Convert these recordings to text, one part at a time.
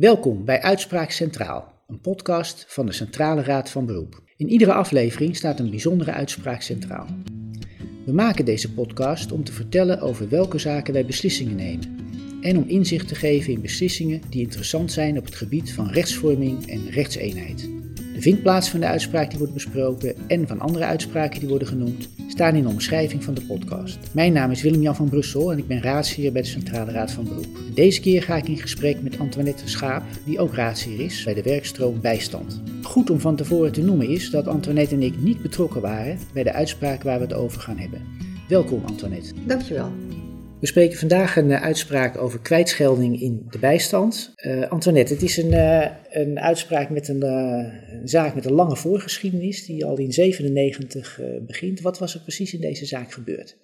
Welkom bij Uitspraak Centraal, een podcast van de Centrale Raad van Beroep. In iedere aflevering staat een bijzondere uitspraak centraal. We maken deze podcast om te vertellen over welke zaken wij beslissingen nemen en om inzicht te geven in beslissingen die interessant zijn op het gebied van rechtsvorming en rechtseenheid. De vindplaats van de uitspraak die wordt besproken en van andere uitspraken die worden genoemd staan in de omschrijving van de podcast. Mijn naam is Willem-Jan van Brussel en ik ben raadsheer bij de Centrale Raad van Beroep. Deze keer ga ik in gesprek met Antoinette Schaap, die ook raadsheer is bij de werkstroom Bijstand. Goed om van tevoren te noemen is dat Antoinette en ik niet betrokken waren bij de uitspraak waar we het over gaan hebben. Welkom Antoinette. Dankjewel. We spreken vandaag een uh, uitspraak over kwijtschelding in de bijstand. Uh, Antoinette, het is een, uh, een uitspraak met een, zaak met een lange voorgeschiedenis die al in 97 begint. Wat was er precies in deze zaak gebeurd?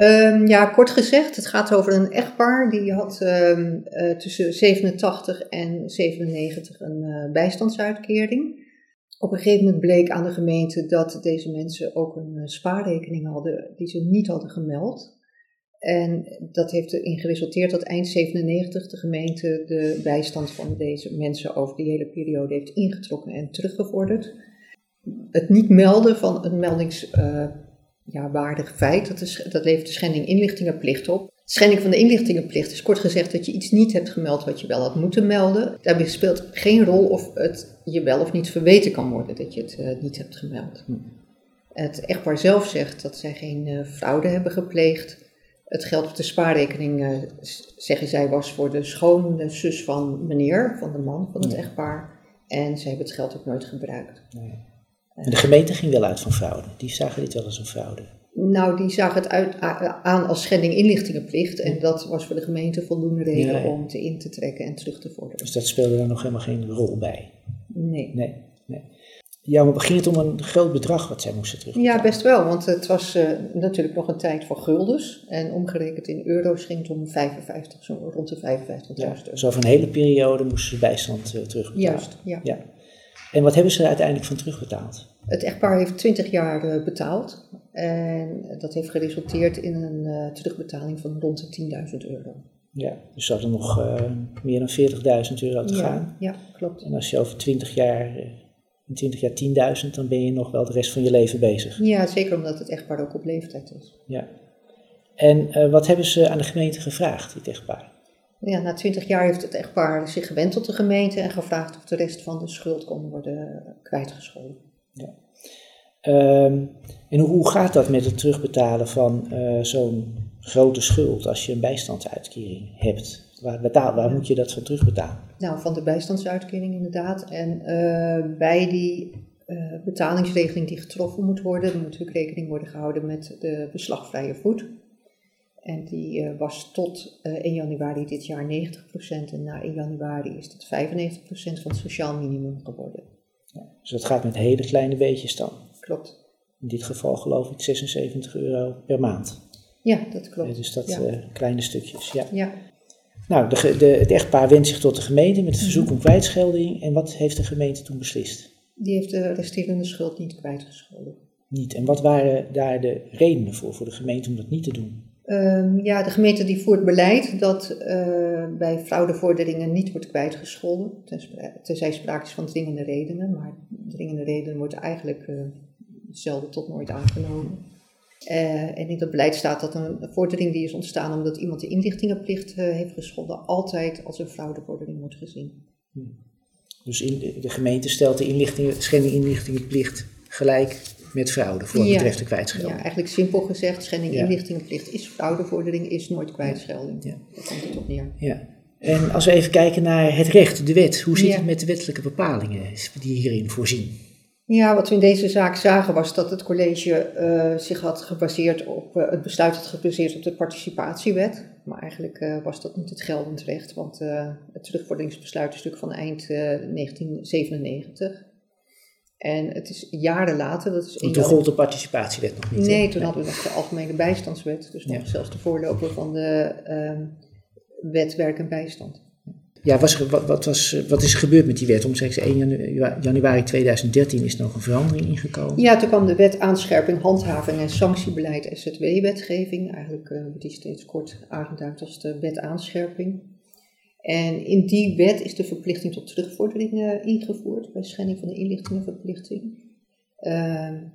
Um, ja, kort gezegd, het gaat over een echtpaar die had um, tussen 87 en 97 een bijstandsuitkering. Op een gegeven moment bleek aan de gemeente dat deze mensen ook een spaarrekening hadden die ze niet hadden gemeld. En dat heeft erin geresulteerd dat eind 97 de gemeente de bijstand van deze mensen over die hele periode heeft ingetrokken en teruggevorderd. Het niet melden van een meldingswaardig uh, feit, dat, dat levert de schending inlichtingenplicht op. Schending van de inlichtingenplicht is kort gezegd dat je iets niet hebt gemeld wat je wel had moeten melden. Daarbij speelt geen rol of het je wel of niet verweten kan worden dat je het uh, niet hebt gemeld. Het echtpaar zelf zegt dat zij geen uh, fraude hebben gepleegd. Het geld op de spaarrekening, uh, zeggen zij, was voor de schoonzus van meneer, van de man van het echtpaar. En ze hebben het geld ook nooit gebruikt. Nee. En de gemeente ging wel uit van fraude. Die zagen dit wel als een fraude. Nou, die zagen het uit, aan als schending inlichtingenplicht. En dat was voor de gemeente voldoende reden ja, ja. om te in te trekken en terug te vorderen. Dus dat speelde er nog helemaal geen rol bij? Nee. Nee, nee. Ja, maar ging het om een groot bedrag wat zij moesten terugbetalen? Ja, best wel, want het was uh, natuurlijk nog een tijd voor guldens. En omgerekend in euro's ging het om 55, zo rond de 55.000 ja, euro. Dus over een hele periode moesten ze bijstand uh, terugbetalen? Juist, ja. ja. En wat hebben ze er uiteindelijk van terugbetaald? Het echtpaar heeft 20 jaar uh, betaald. En dat heeft geresulteerd in een terugbetaling van rond de 10.000 euro. Ja, dus ze hadden nog meer dan 40.000 euro te ja, gaan. Ja, klopt. En als je over 20 jaar in 20 jaar 10.000, dan ben je nog wel de rest van je leven bezig. Ja, zeker omdat het echtpaar ook op leeftijd is. Ja. En uh, wat hebben ze aan de gemeente gevraagd, dit echtpaar? Ja, na 20 jaar heeft het echtpaar zich gewend tot de gemeente en gevraagd of de rest van de schuld kon worden kwijtgescholden. Ja. Um, en hoe, gaat dat met het terugbetalen van uh, zo'n grote schuld als je een bijstandsuitkering hebt? Waar, betaal, waar moet je dat van terugbetalen? Nou, van de bijstandsuitkering inderdaad. En uh, bij die uh, betalingsregeling die getroffen moet worden, moet natuurlijk rekening worden gehouden met de beslagvrije voet. En die uh, was tot 1 januari dit jaar 90% en na 1 januari is dat 95% van het sociaal minimum geworden. Ja, dus dat gaat met hele kleine beetjes dan? Klopt. In dit geval geloof ik 76 euro per maand. Ja, dat klopt. Dus dat ja. kleine stukjes, ja. ja. Nou, de, de, het echtpaar wendt zich tot de gemeente met het verzoek om kwijtschelding. En wat heeft de gemeente toen beslist? Die heeft de resterende schuld niet kwijtgescholden. Niet. En wat waren daar de redenen voor, voor de gemeente om dat niet te doen? Um, ja, de gemeente die voert beleid dat uh, bij fraudevorderingen niet wordt kwijtgescholden. Tenzij sprake is van dringende redenen. Maar dringende redenen wordt eigenlijk uh, zelden tot nooit aangenomen. Uh, en in dat beleid staat dat een vordering die is ontstaan omdat iemand de inlichtingenplicht uh, heeft geschonden, altijd als een fraudevordering wordt gezien. Hm. Dus in de, de, gemeente stelt de schending inlichtingenplicht gelijk met fraude voor ja. betreft de kwijtschelding. Ja, eigenlijk simpel gezegd, schending ja. inlichtingenplicht is fraudevordering, is nooit kwijtschelding. Ja. Daar komt het op neer. Ja. En als we even kijken naar het recht, de wet, hoe zit het met de wettelijke bepalingen die hierin voorzien? Ja, wat we in deze zaak zagen was dat het college uh, zich had gebaseerd op, uh, het besluit had gebaseerd op de participatiewet. Maar eigenlijk uh, was dat niet het geldend recht, want het terugvorderingsbesluit is natuurlijk van eind 1997. En het is jaren later, dat is... En toen gold de participatiewet nog niet? Nee, toen nee. hadden we nog de algemene bijstandswet, dus nog ja. zelfs de voorloper van de wet werk en bijstand. Ja, wat, wat, was, wat is gebeurd met die wet? Om te zeggen, 1 januari 2013 is er nog een verandering ingekomen. Ja, toen kwam de wet aanscherping, handhaving en sanctiebeleid SZW-wetgeving. Eigenlijk uh, die steeds kort aangeduid als de wet aanscherping. En in die wet is de verplichting tot terugvordering uh, ingevoerd bij schending van de inlichtingenverplichting. Uh,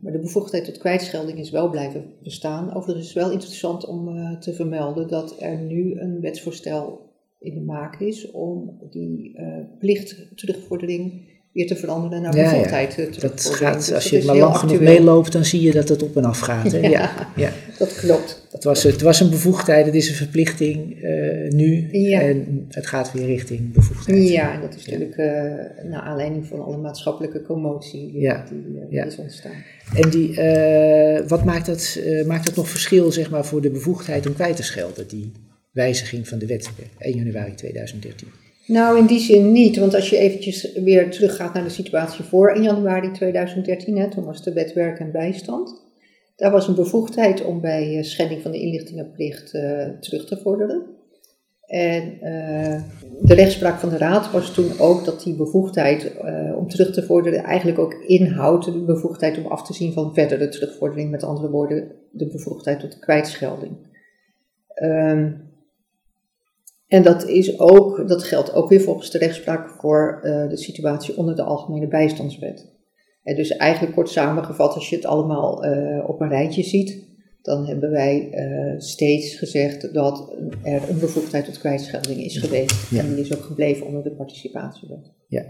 maar de bevoegdheid tot kwijtschelding is wel blijven bestaan. Overigens is het wel interessant om te vermelden dat er nu een wetsvoorstel in de maak is om die uh, plicht terugvordering weer te veranderen naar bevoegdheid ja, ja. Dat gaat, dus als je maar lang genoeg meeloopt, dan zie je dat het op en af gaat. Hè? Ja, ja, dat klopt. Dat was, het was een bevoegdheid, het is een verplichting uh, nu en het gaat weer richting bevoegdheid. Ja, en dat is natuurlijk uh, naar aanleiding van alle maatschappelijke commotie die, die is ontstaan. En die, wat maakt dat, maakt dat nog verschil zeg maar, voor de bevoegdheid om kwijt te schelden, die wijziging van de wet 1 januari 2013? Nou, in die zin niet, want als je eventjes weer teruggaat naar de situatie voor 1 januari 2013, hè, toen was de wet werk en bijstand. Daar was een bevoegdheid om bij uh, schending van de inlichtingenplicht uh, terug te vorderen. En uh, de rechtspraak van de Raad was toen ook dat die bevoegdheid om terug te vorderen eigenlijk ook inhoudt de bevoegdheid om af te zien van verdere terugvordering, met andere woorden, de bevoegdheid tot kwijtschelding. Um, en dat, is ook, dat geldt ook weer volgens de rechtspraak voor uh, de situatie onder de Algemene Bijstandswet. En dus eigenlijk kort samengevat, als je het allemaal uh, op een rijtje ziet, dan hebben wij uh, steeds gezegd dat er een bevoegdheid tot kwijtschelding is geweest. Ja. En die is ook gebleven onder de participatiewet. Ja.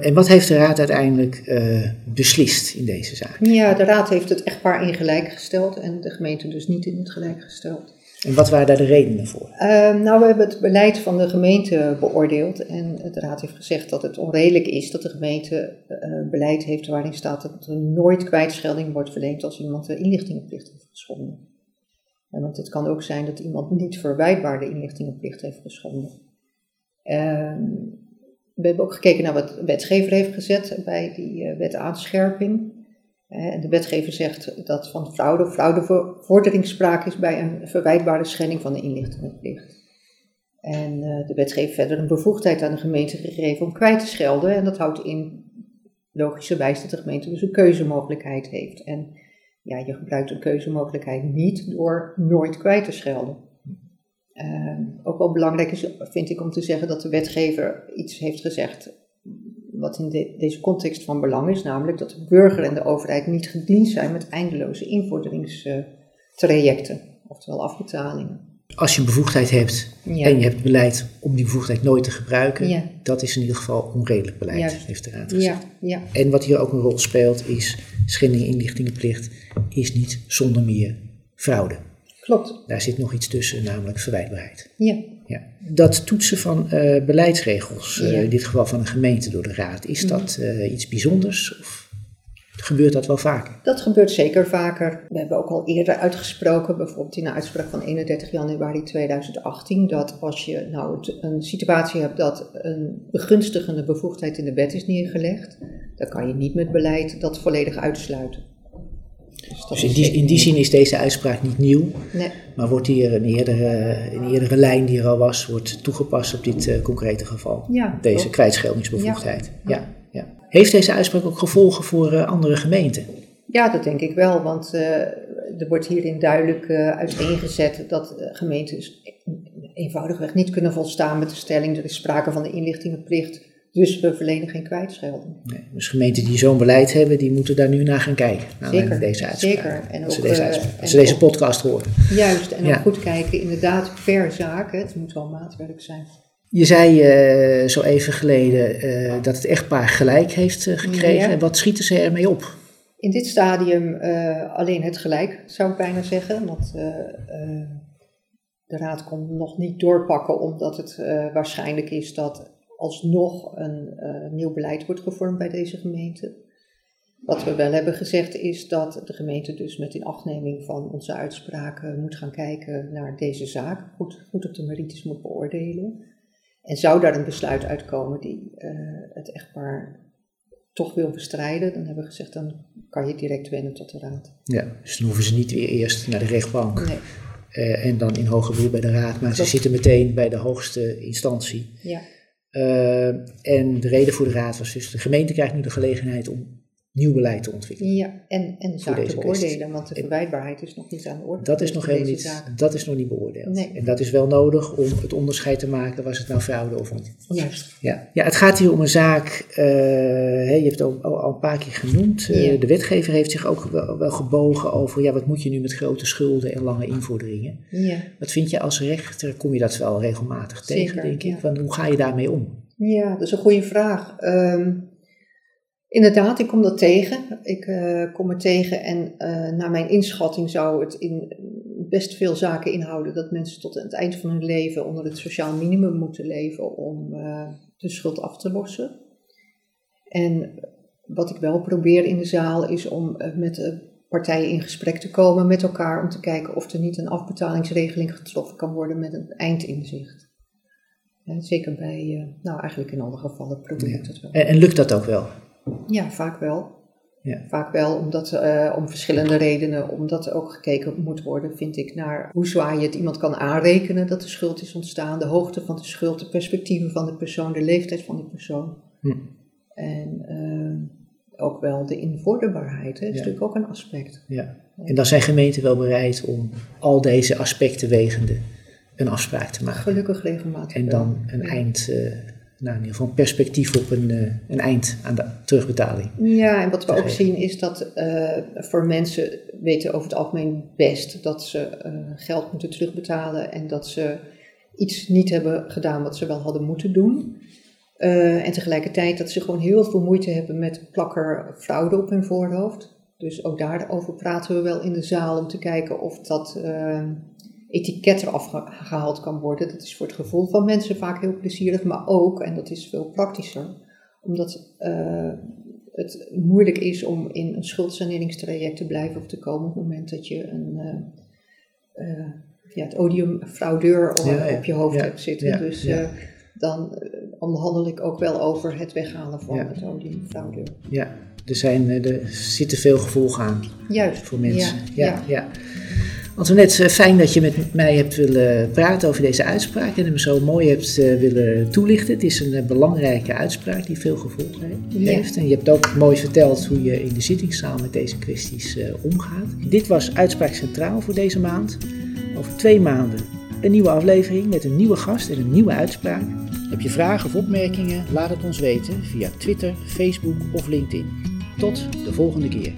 en wat heeft de Raad uiteindelijk beslist in deze zaak? Ja, de Raad heeft het echtpaar in gelijk gesteld en de gemeente dus niet in het gelijk gesteld. En wat waren daar de redenen voor? Uh, nou, we hebben het beleid van de gemeente beoordeeld. En de raad heeft gezegd dat het onredelijk is dat de gemeente uh, beleid heeft waarin staat dat er nooit kwijtschelding wordt verleend als iemand de inlichtingenplicht heeft geschonden. En want het kan ook zijn dat iemand niet verwijtbaar de inlichtingenplicht heeft geschonden. Uh, we hebben ook gekeken naar wat de wetgever heeft gezet bij die uh, wet aanscherping. De wetgever zegt dat van fraude, fraudevordering sprake is bij een verwijtbare schending van de inlichtingenplicht. En eh, de wet geeft verder een bevoegdheid aan de gemeente gegeven om kwijt te schelden. En dat houdt in logischerwijs dat de gemeente dus een keuzemogelijkheid heeft. En ja, je gebruikt een keuzemogelijkheid niet door nooit kwijt te schelden. Uh, ook wel belangrijk is, vind ik, om te zeggen dat de wetgever iets heeft gezegd wat in deze context van belang is, namelijk dat de burger en de overheid niet gediend zijn met eindeloze invorderingstrajecten, oftewel afbetalingen. Als je een bevoegdheid hebt en je hebt beleid om die bevoegdheid nooit te gebruiken, dat is in ieder geval onredelijk beleid, heeft de Raad gezegd. Ja. En wat hier ook een rol speelt is, schending inlichtingenplicht is niet zonder meer fraude. Klopt. Daar zit nog iets tussen, namelijk verwijtbaarheid. Ja. Ja. Dat toetsen van uh, beleidsregels, uh, in dit geval van een gemeente door de raad, is mhm. dat uh, iets bijzonders? Of gebeurt dat wel vaker? Dat gebeurt zeker vaker. We hebben ook al eerder uitgesproken, bijvoorbeeld in de uitspraak van 31 januari 2018, dat als je nou een situatie hebt dat een begunstigende bevoegdheid in de wet is neergelegd, dan kan je niet met beleid dat volledig uitsluiten. Dus, in, die, in die zin is deze uitspraak niet nieuw, nee. maar wordt hier een eerdere, een eerdere lijn die er al was, wordt toegepast op dit uh, concrete geval. Ja, deze kwijtscheldingsbevoegdheid. Ja. Ja, ja. Heeft deze uitspraak ook gevolgen voor uh, andere gemeenten? Ja, dat denk ik wel, want uh, er wordt hierin duidelijk uiteengezet dat gemeentes eenvoudigweg niet kunnen volstaan met de stelling er is sprake van de inlichtingenplicht dus we verlenen geen kwijtschelding. Nee, dus gemeenten die zo'n beleid hebben, die moeten daar nu naar gaan kijken. Naar zeker, deze uitspraak. Zeker. En als ook, ze deze, uitspraak, als ze deze podcast horen. Juist, en ook goed kijken inderdaad per zaak. Het moet wel maatwerk zijn. Je zei uh, zo even geleden uh, dat het echtpaar gelijk heeft uh, gekregen. Ja. Wat schieten ze ermee op? In dit stadium alleen het gelijk, zou ik bijna zeggen. Want de raad kon nog niet doorpakken, omdat het waarschijnlijk is dat alsnog een uh, nieuw beleid wordt gevormd bij deze gemeente. Wat we wel hebben gezegd is dat de gemeente dus met inachtneming van onze uitspraken moet gaan kijken naar deze zaak, goed, goed op de merites moet beoordelen. En zou daar een besluit uitkomen die uh, het echtpaar toch wil bestrijden, dan hebben we gezegd, dan kan je direct wenden tot de raad. Ja, dus dan hoeven ze niet weer eerst naar de rechtbank. Nee. Uh, en dan in hoger beroep bij de raad, maar ze zitten meteen bij de hoogste instantie. Ja. Uh, en de reden voor de raad was dus, de gemeente krijgt nu de gelegenheid om nieuw beleid te ontwikkelen. Ja, en, en deze te beoordelen, want de verwijtbaarheid is nog niet aan de orde. Dat is nog helemaal niet, dat is nog niet beoordeeld. Nee. En dat is wel nodig om het onderscheid te maken, was het nou fraude of niet. Juist. Ja, ja het gaat hier om een zaak, hè, je hebt het al, al, een paar keer genoemd. Eh, Ja. De wetgever heeft zich ook wel, wel gebogen over, ja, wat moet je nu met grote schulden en lange invorderingen? Ja. Wat vind je als rechter, kom je dat wel regelmatig tegen, Zeker, denk ik? ja. Van, hoe ga je daarmee om? Ja, dat is een goede vraag. Ehm, inderdaad, ik kom dat tegen. Ik eh, kom het tegen en eh, naar mijn inschatting zou het in best veel zaken inhouden dat mensen tot het eind van hun leven onder het sociaal minimum moeten leven om eh, de schuld af te lossen. En wat ik wel probeer in de zaal is om met de partijen in gesprek te komen met elkaar om te kijken of er niet een afbetalingsregeling getroffen kan worden met een eindinzicht. Zeker bij, nou eigenlijk in alle gevallen probeer ik dat wel. En, en lukt dat ook wel? Ja, vaak wel. Ja. Vaak wel, omdat, eh, om verschillende redenen. Omdat er ook gekeken moet worden, vind ik, naar hoe zwaar je het iemand kan aanrekenen dat de schuld is ontstaan. De hoogte van de schuld, de perspectieven van de persoon, de leeftijd van die persoon. Hm. En eh, ook wel de invorderbaarheid, hè, is Ja. natuurlijk ook een aspect. Ja. En dan zijn gemeenten wel bereid om al deze aspecten wegende een afspraak te maken. Gelukkig regelmatig. En dan een eind, eh, nou in ieder geval een perspectief op een, eh, een eind aan de terugbetaling. Ja, en wat we ook zien is dat eh, voor mensen weten over het algemeen best dat ze eh, geld moeten terugbetalen en dat ze iets niet hebben gedaan wat ze wel hadden moeten doen. En tegelijkertijd dat ze gewoon heel veel moeite hebben met plakker fraude op hun voorhoofd. Dus ook daarover praten we wel in de zaal om te kijken of dat etiket eraf ge- gehaald kan worden. Dat is voor het gevoel van mensen vaak heel plezierig, maar ook, en dat is veel praktischer, omdat eh, het moeilijk is om in een schuldsaneringstraject te blijven of te komen op het moment dat je een, eh, ja, het odium fraudeur op, Ja, ja, op je hoofd ja, hebt zitten. dus dan onderhandel ik ook wel over het weghalen van het odium fraudeur. Ja, er, zijn, er zitten veel gevolgen aan Juist. voor mensen. Ja, ja. Antoinette, eh, fijn dat je met mij hebt willen praten over deze uitspraak en hem zo mooi hebt eh, willen toelichten. Het is een eh, belangrijke uitspraak die veel gevolgen Ja. heeft. En je hebt ook mooi verteld hoe je in de zittingszaal met deze kwesties omgaat. Dit was Uitspraak Centraal voor deze maand. Over twee maanden een nieuwe aflevering met een nieuwe gast en een nieuwe uitspraak. Heb je vragen of opmerkingen? Laat het ons weten via Twitter, Facebook of LinkedIn. Tot de volgende keer.